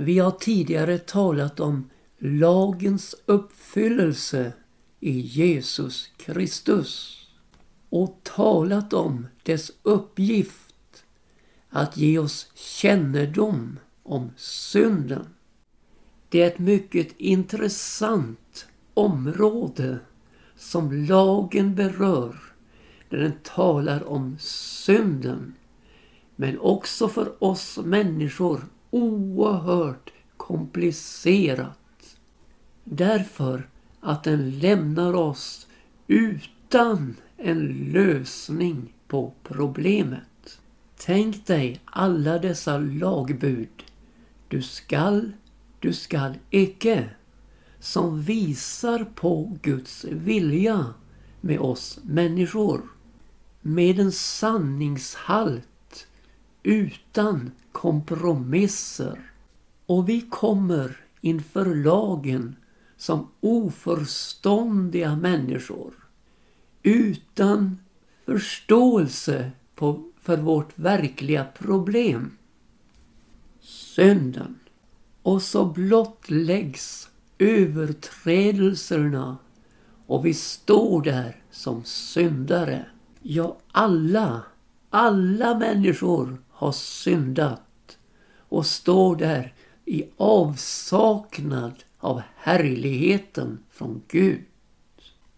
Vi har tidigare talat om lagens uppfyllelse i Jesus Kristus och talat om dess uppgift att ge oss kännedom om synden. Det är ett mycket intressant område som lagen berör när den talar om synden. Men också för oss människor oerhört komplicerat. Därför att den lämnar oss utan en lösning på problemet. Tänk dig alla dessa lagbud. Du skall, du skall icke. Som visar på Guds vilja med oss människor. Med en sanningshalt utan kompromisser. Och vi kommer inför lagen som oförståndiga människor utan förståelse på, för vårt verkliga problem. Synden. Och så blottläggs överträdelserna och vi står där som syndare. Ja, alla, alla människor har syndat och står där i avsaknad av härligheten från Gud.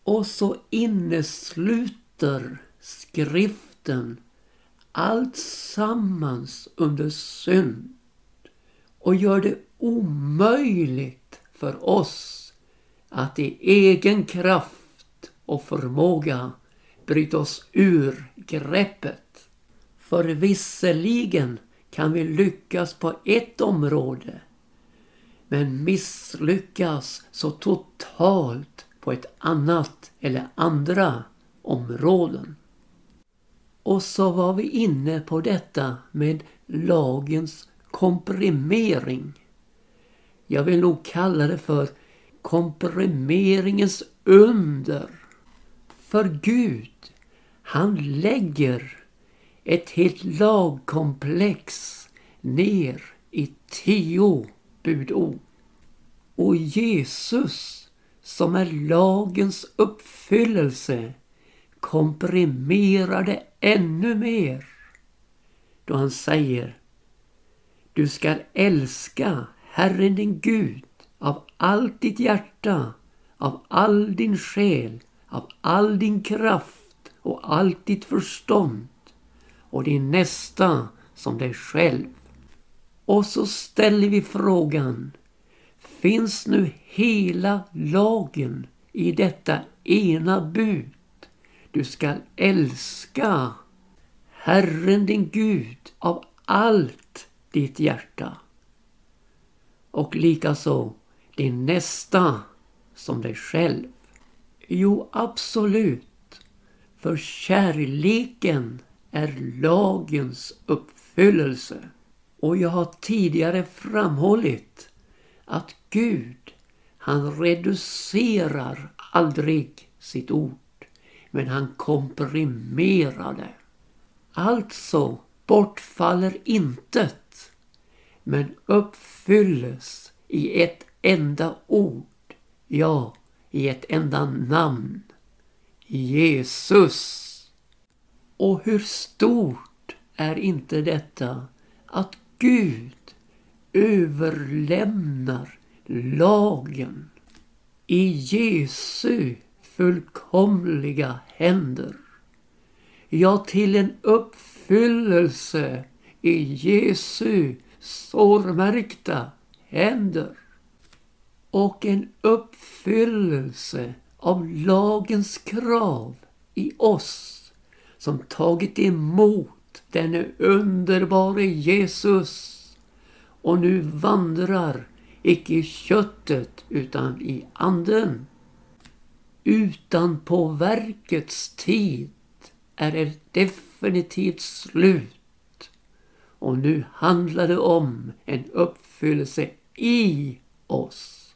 Och så innesluter skriften allt sammans under synd och gör det omöjligt för oss att i egen kraft och förmåga bryta oss ur greppet. För visserligen kan vi lyckas på ett område men misslyckas så totalt på ett annat eller andra områden. Och så var vi inne på detta med lagens komprimering. Jag vill nog kalla det för komprimeringens under. För Gud, han lägger ett helt lagkomplex ner i tio budord. Och Jesus, som är lagens uppfyllelse, komprimerar det ännu mer då han säger Du skall älska Herren din Gud av allt ditt hjärta, av all din själ, av all din kraft och allt ditt förstånd och din nästa som dig själv. Och så ställer vi frågan, finns nu hela lagen i detta ena bud? Du skall älska Herren din Gud av allt ditt hjärta. Och likaså din nästa som dig själv. Jo, absolut. För kärleken är lagens uppfyllelse. Och jag har tidigare framhållit att Gud, han reducerar aldrig sitt ord. Men han komprimerar det. Alltså bortfaller intet men uppfylles i ett enda ord. Ja, i ett enda namn. Jesus. Och hur stort är inte detta att Gud överlämnar lagen i Jesu fullkomliga händer. Ja, till en uppfyllelse i Jesu sårmärkta händer. Och en uppfyllelse av lagens krav i oss som tagit emot denne underbare Jesus och nu vandrar icke i köttet utan i anden. Utan på verkets tid är det definitivt slut. Och nu handlar det om en uppfyllelse i oss.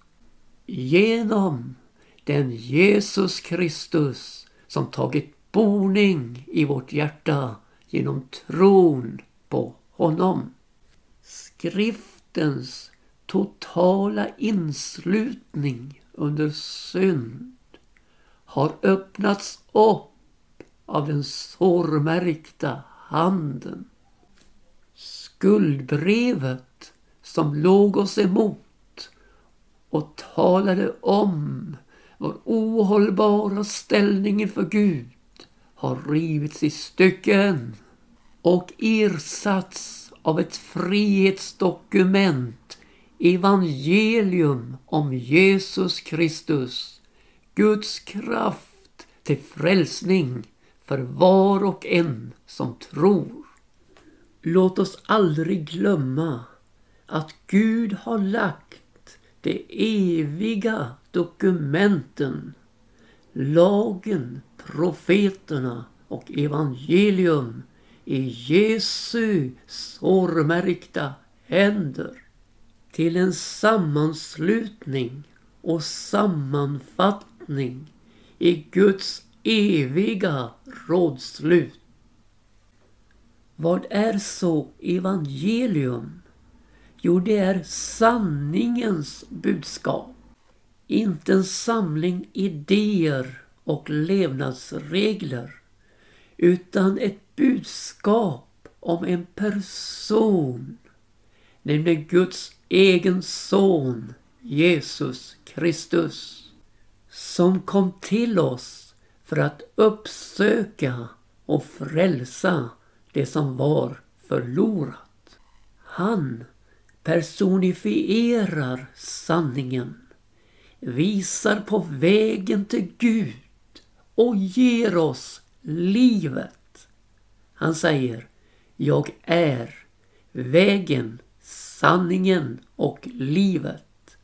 Genom den Jesus Kristus som tagit boning i vårt hjärta genom tron på honom. Skriftens totala inslutning under synd har öppnats upp av den sårmärkta handen. Skuldbrevet som låg oss emot och talade om vår ohållbara ställning inför Gud har rivits i stycken och ersatts av ett frihetsdokument, evangelium om Jesus Kristus, Guds kraft till frälsning för var och en som tror. Låt oss aldrig glömma att Gud har lagt de eviga dokumenten, lagen, profeterna och evangelium i Jesu sårmärkta händer till en sammanslutning och sammanfattning i Guds eviga rådslut. Vad är så evangelium? Jo, det är sanningens budskap. Inte en samling idéer och levnadsregler utan ett budskap om en person, nämligen Guds egen son Jesus Kristus, som kom till oss för att uppsöka och frälsa det som var förlorat. Han personifierar sanningen, visar på vägen till Gud och ger oss livet. Han säger, jag är vägen, sanningen och livet.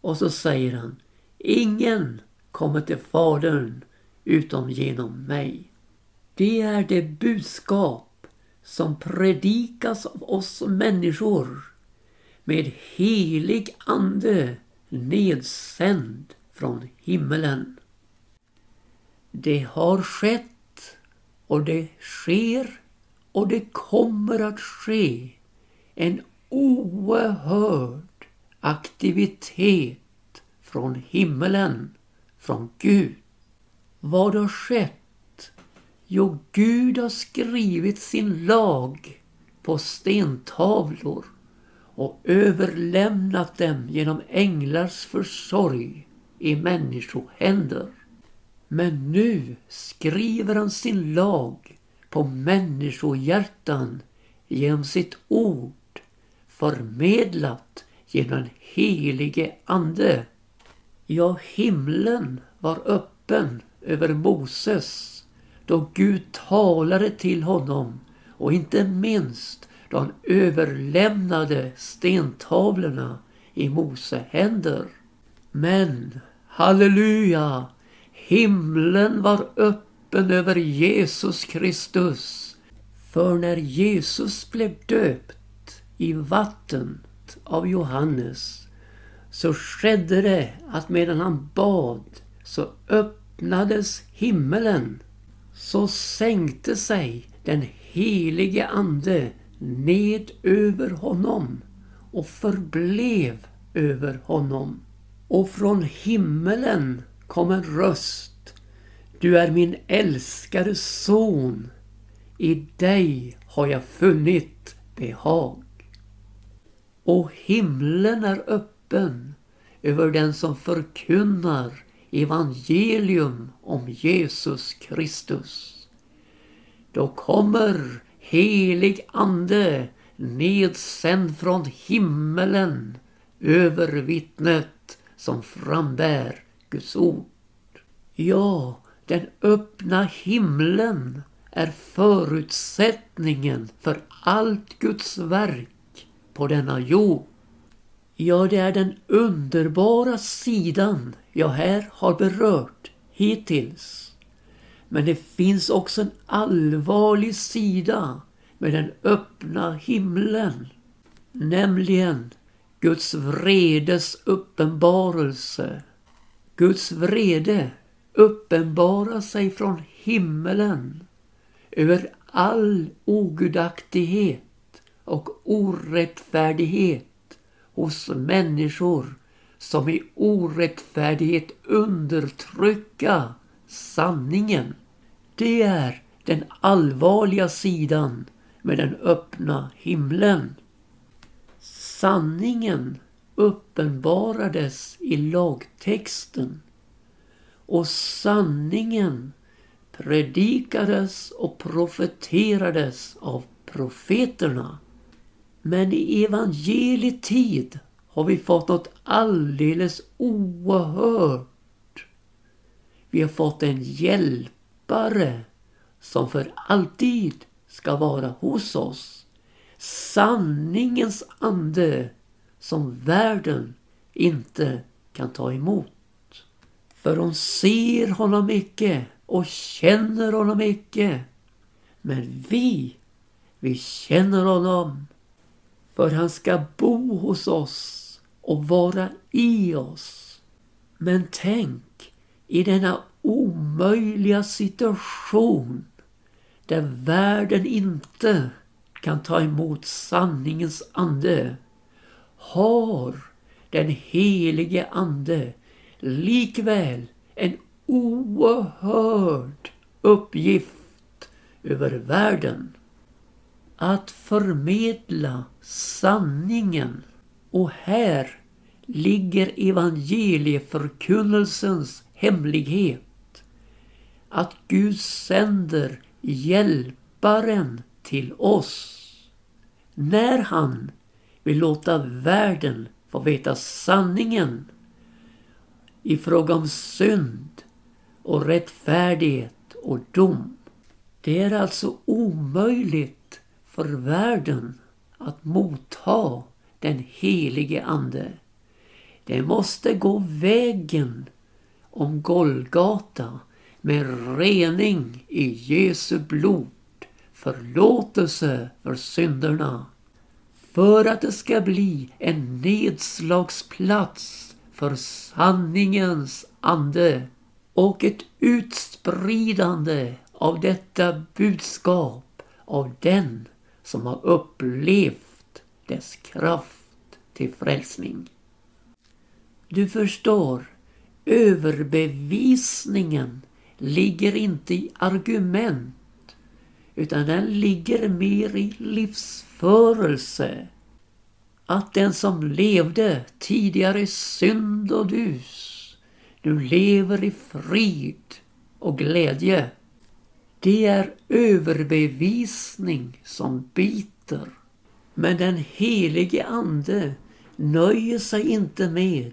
Och så säger han, ingen kommer till Fadern utom genom mig. Det är det budskap som predikas av oss människor med helig ande nedsänd från himmelen. Det har skett och det sker och det kommer att ske en oerhörd aktivitet från himmelen, från Gud. Vad har skett? Jo, Gud har skrivit sin lag på stentavlor och överlämnat dem genom änglars försorg i människohänder. Men nu skriver han sin lag på människohjärtan genom sitt ord förmedlat genom den helige Ande. Ja, himlen var öppen över Moses då Gud talade till honom och inte minst då han överlämnade stentavlorna i Mose händer. Men, halleluja, Himlen var öppen över Jesus Kristus. För när Jesus blev döpt i vattnet av Johannes så skedde det att medan han bad så öppnades himmelen. Så sänkte sig den helige Ande ned över honom och förblev över honom. Och från himmelen kom en röst. Du är min älskade son. I dig har jag funnit behag. Och himlen är öppen över den som förkunnar evangelium om Jesus Kristus. Då kommer helig ande nedsänd från himmelen över vittnet som frambär Guds ord. Ja, den öppna himlen är förutsättningen för allt Guds verk på denna jord. Ja, det är den underbara sidan jag här har berört hittills. Men det finns också en allvarlig sida med den öppna himlen. Nämligen Guds vredes uppenbarelse Guds vrede uppenbarar sig från himmelen över all ogudaktighet och orättfärdighet hos människor som i orättfärdighet undertrycka sanningen. Det är den allvarliga sidan med den öppna himlen. Sanningen uppenbarades i lagtexten och sanningen predikades och profeterades av profeterna. Men i evangelietid har vi fått något alldeles oerhört. Vi har fått en hjälpare som för alltid ska vara hos oss. Sanningens ande som världen inte kan ta emot. För hon ser honom icke och känner honom icke. Men vi, vi känner honom. För han ska bo hos oss och vara i oss. Men tänk i denna omöjliga situation där världen inte kan ta emot sanningens ande har den helige ande likväl en oerhörd uppgift över världen. Att förmedla sanningen. Och här ligger evangelieförkunnelsens hemlighet. Att Gud sänder hjälparen till oss. När han vill låta världen få veta sanningen i fråga om synd och rättfärdighet och dom. Det är alltså omöjligt för världen att motta den helige Ande. Det måste gå vägen om Golgata med rening i Jesu blod, förlåtelse för synderna. För att det ska bli en nedslagsplats för sanningens ande och ett utspridande av detta budskap av den som har upplevt dess kraft till frälsning. Du förstår, överbevisningen ligger inte i argument utan den ligger mer i livsförelse. Att den som levde tidigare i synd och dus nu lever i frid och glädje. Det är överbevisning som biter. Men den helige Ande nöjer sig inte med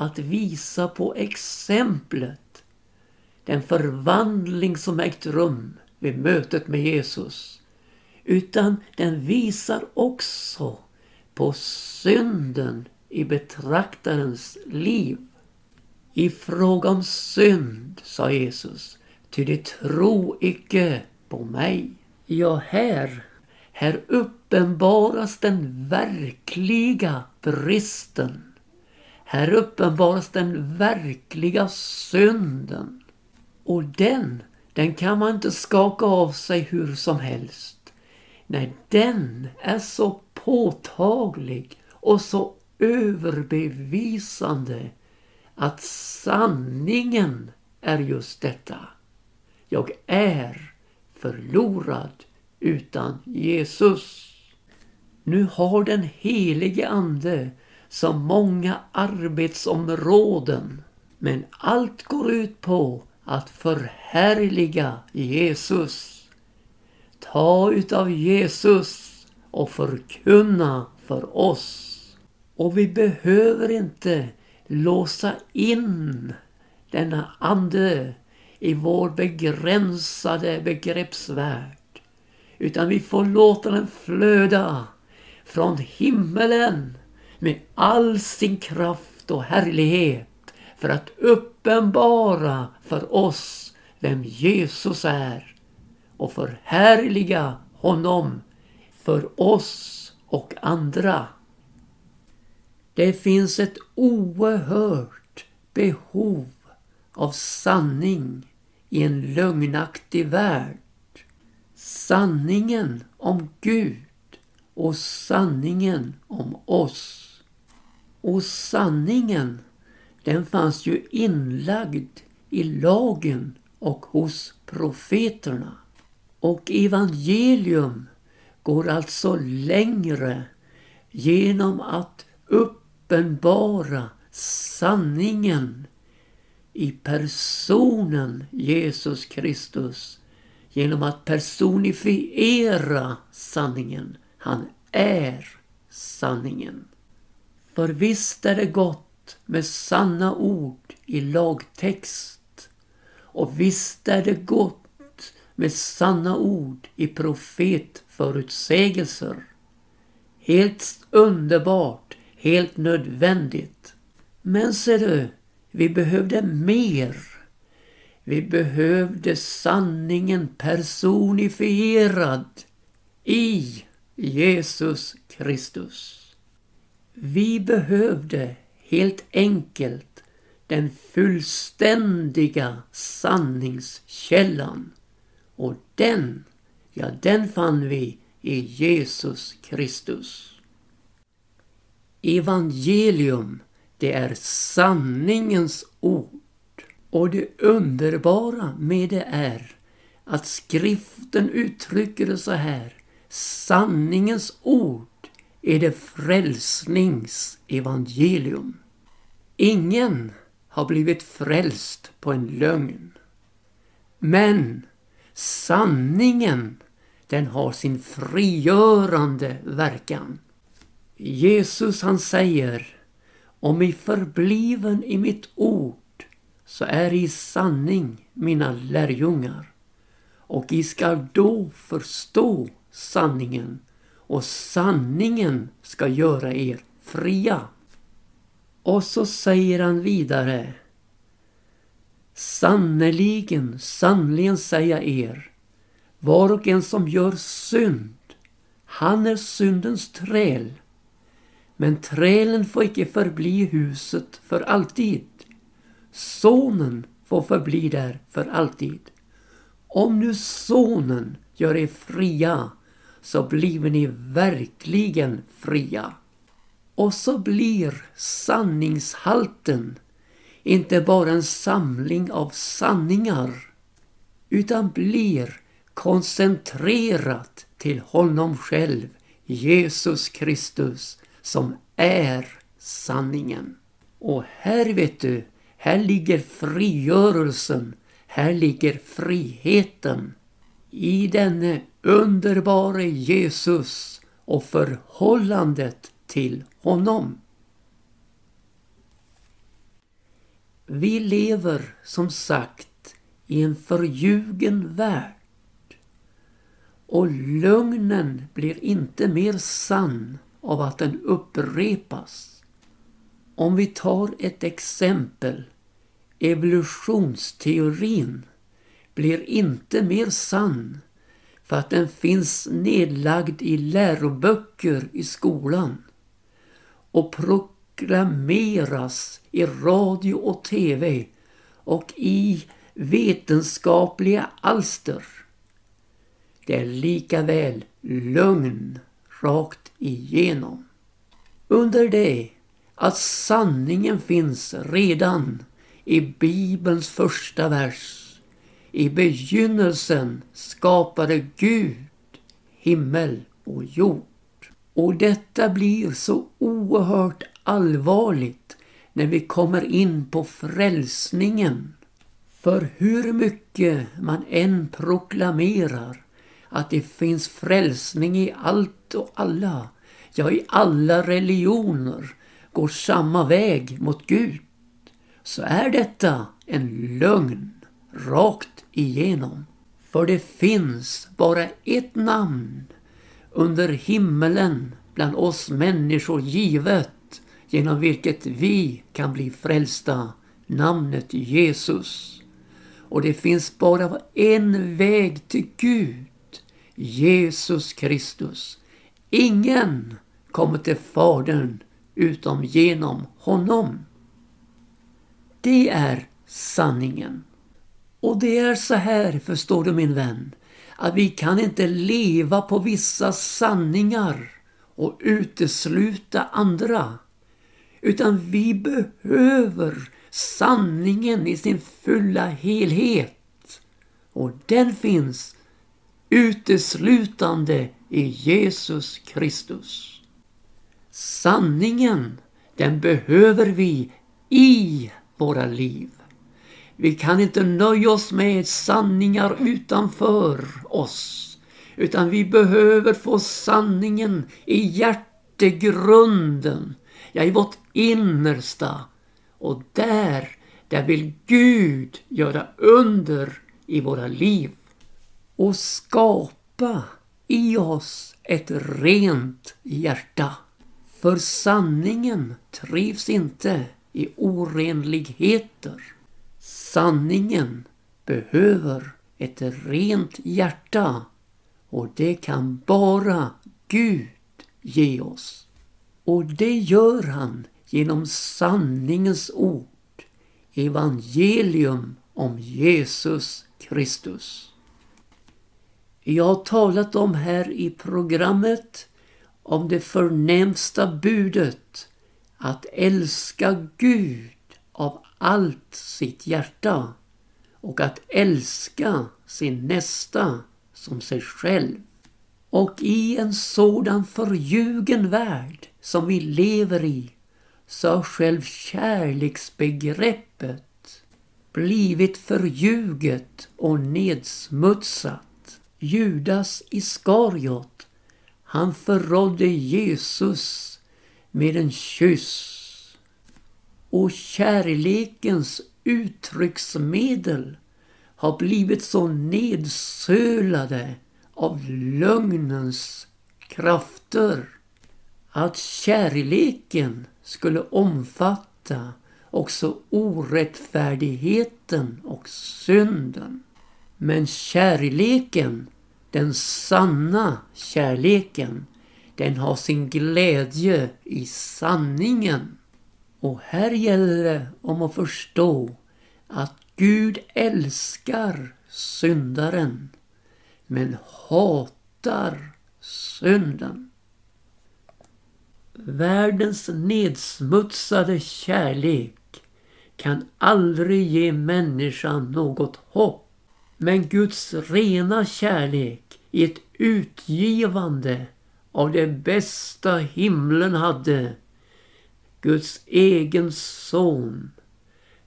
att visa på exemplet. Den förvandling som ägt rum vid mötet med Jesus. Utan den visar också på synden i betraktarens liv. I fråga om synd, sa Jesus, ty de tro icke på mig. Ja, här, här uppenbaras den verkliga bristen här uppenbaras den verkliga synden. Och den, den kan man inte skaka av sig hur som helst. Nej, den är så påtaglig och så överbevisande att sanningen är just detta. Jag är förlorad utan Jesus. Nu har den helige Ande så många arbetsområden. Men allt går ut på att förhärliga Jesus. Ta utav Jesus och förkunna för oss. Och vi behöver inte låsa in denna ande i vår begränsade begreppsvärld. Utan vi får låta den flöda från himmelen med all sin kraft och härlighet för att uppenbara för oss vem Jesus är och förhärliga honom för oss och andra. Det finns ett oerhört behov av sanning i en lögnaktig värld. Sanningen om Gud och sanningen om oss. Och sanningen, den fanns ju inlagd i lagen och hos profeterna. Och evangelium går alltså längre genom att uppenbara sanningen i personen Jesus Kristus genom att personifiera sanningen. Han är sanningen. För visst är det gott med sanna ord i lagtext och visst är det gott med sanna ord i profetförutsägelser. Helt underbart, helt nödvändigt. Men ser du, vi behövde mer. Vi behövde sanningen personifierad i Jesus Kristus. Vi behövde helt enkelt den fullständiga sanningskällan. Och den, ja den fann vi i Jesus Kristus. Evangelium, det är sanningens ord. Och det underbara med det är att skriften uttrycker det så här. Sanningens ord är det frälsningsevangelium. Ingen har blivit frälst på en lögn. Men sanningen, den har sin frigörande verkan. Jesus han säger, om I förbliven i mitt ord så är I sanning mina lärjungar och I skall då förstå sanningen och sanningen ska göra er fria. Och så säger han vidare. Sannerligen, sannerligen säger er, var och en som gör synd, han är syndens träl. Men trälen får icke förbli i huset för alltid. Sonen får förbli där för alltid. Om nu sonen gör er fria så blir ni verkligen fria. Och så blir sanningshalten inte bara en samling av sanningar utan blir koncentrerat till honom själv, Jesus Kristus, som är sanningen. Och här vet du, här ligger frigörelsen, här ligger friheten i denne underbare Jesus och förhållandet till honom. Vi lever som sagt i en förljugen värld och lögnen blir inte mer sann av att den upprepas. Om vi tar ett exempel. Evolutionsteorin blir inte mer sann för att den finns nedlagd i läroböcker i skolan och proklameras i radio och tv och i vetenskapliga alster. Det är lika väl lögn rakt igenom. Under det att sanningen finns redan i Bibelns första vers i begynnelsen skapade Gud himmel och jord. Och detta blir så oerhört allvarligt när vi kommer in på frälsningen. För hur mycket man än proklamerar att det finns frälsning i allt och alla, ja i alla religioner, går samma väg mot Gud, så är detta en lögn rakt igenom. För det finns bara ett namn under himmelen bland oss människor givet genom vilket vi kan bli frälsta, namnet Jesus. Och det finns bara en väg till Gud, Jesus Kristus. Ingen kommer till Fadern utom genom honom. Det är sanningen. Och det är så här, förstår du min vän, att vi kan inte leva på vissa sanningar och utesluta andra. Utan vi behöver sanningen i sin fulla helhet. Och den finns uteslutande i Jesus Kristus. Sanningen, den behöver vi i våra liv. Vi kan inte nöja oss med sanningar utanför oss. Utan vi behöver få sanningen i hjärtegrunden. Ja, i vårt innersta. Och där, där vill Gud göra under i våra liv. Och skapa i oss ett rent hjärta. För sanningen trivs inte i orenligheter. Sanningen behöver ett rent hjärta och det kan bara Gud ge oss. Och det gör han genom sanningens ord, evangelium om Jesus Kristus. Jag har talat om här i programmet om det förnämsta budet att älska Gud av allt sitt hjärta och att älska sin nästa som sig själv. Och i en sådan förljugen värld som vi lever i så har själv kärleksbegreppet blivit förljuget och nedsmutsat. Judas Iskariot, han förrådde Jesus med en kyss. Och kärlekens uttrycksmedel har blivit så nedsölade av lögnens krafter att kärleken skulle omfatta också orättfärdigheten och synden. Men kärleken, den sanna kärleken, den har sin glädje i sanningen. Och här gäller det om att förstå att Gud älskar syndaren men hatar synden. Världens nedsmutsade kärlek kan aldrig ge människan något hopp. Men Guds rena kärlek i ett utgivande av det bästa himlen hade, Guds egen son,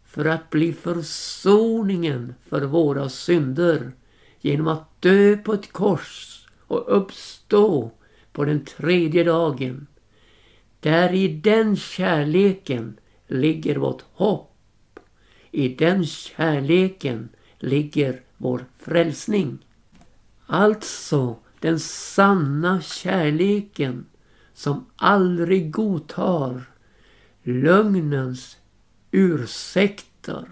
för att bli försoningen för våra synder genom att dö på ett kors och uppstå på den tredje dagen. Där i den kärleken ligger vårt hopp. I den kärleken ligger vår frälsning. Alltså den sanna kärleken som aldrig godtar lögnens ursäkter.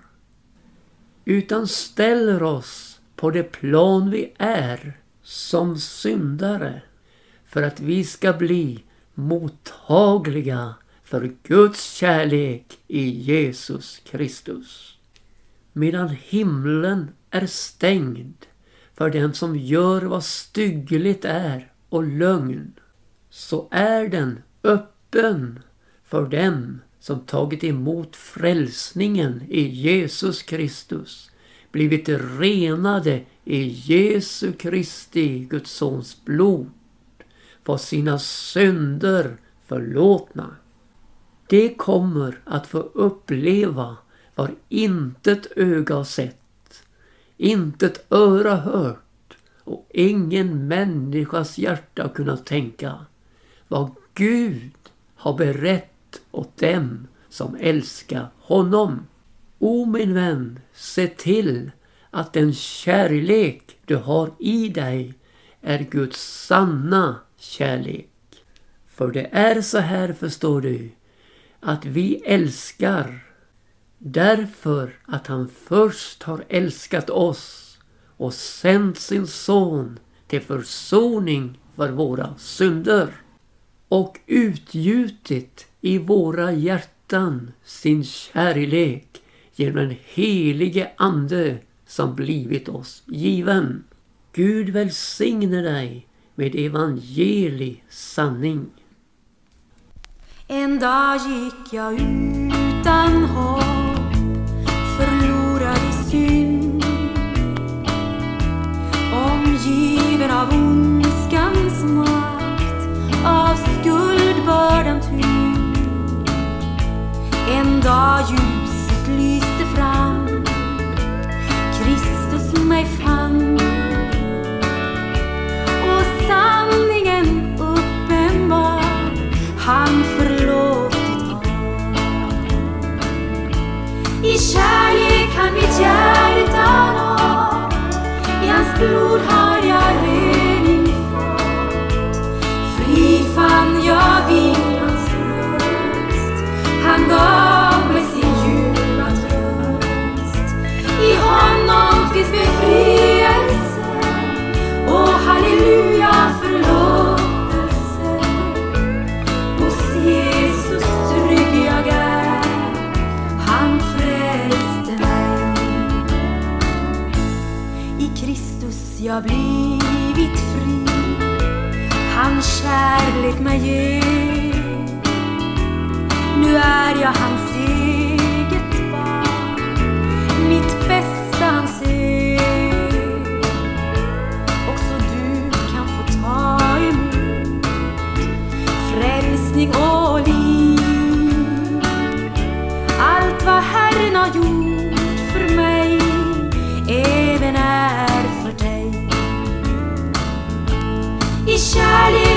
Utan ställer oss på det plan vi är som syndare för att vi ska bli mottagliga för Guds kärlek i Jesus Kristus. Medan himlen är stängd för den som gör vad styggligt är och lögn, så är den öppen för dem som tagit emot frälsningen i Jesus Kristus, blivit renade i Jesu Kristi, Guds sons blod, var sina synder förlåtna. Det kommer att få uppleva vad intet öga har sett, intet öra hört och ingen människas hjärta kunnat tänka vad Gud har åt dem som älskar honom. O min vän, se till att den kärlek du har i dig är Guds sanna kärlek. För det är så här, förstår du, att vi älskar därför att han först har älskat oss och sänt sin son till försoning för våra synder och utgjutit i våra hjärtan sin kärlek genom den helige Ande som blivit oss given. Gud välsigne dig med evangeli sanning. En dag gick jag utan hopp, förlorad i synd, omgiven av ord en dag ljuset lyste fram. Kristus mig fann. Och sanningen uppenbar. Han förlåtit mig. I kärlek han mitt hjärta nått. I hans blod har e Charlie.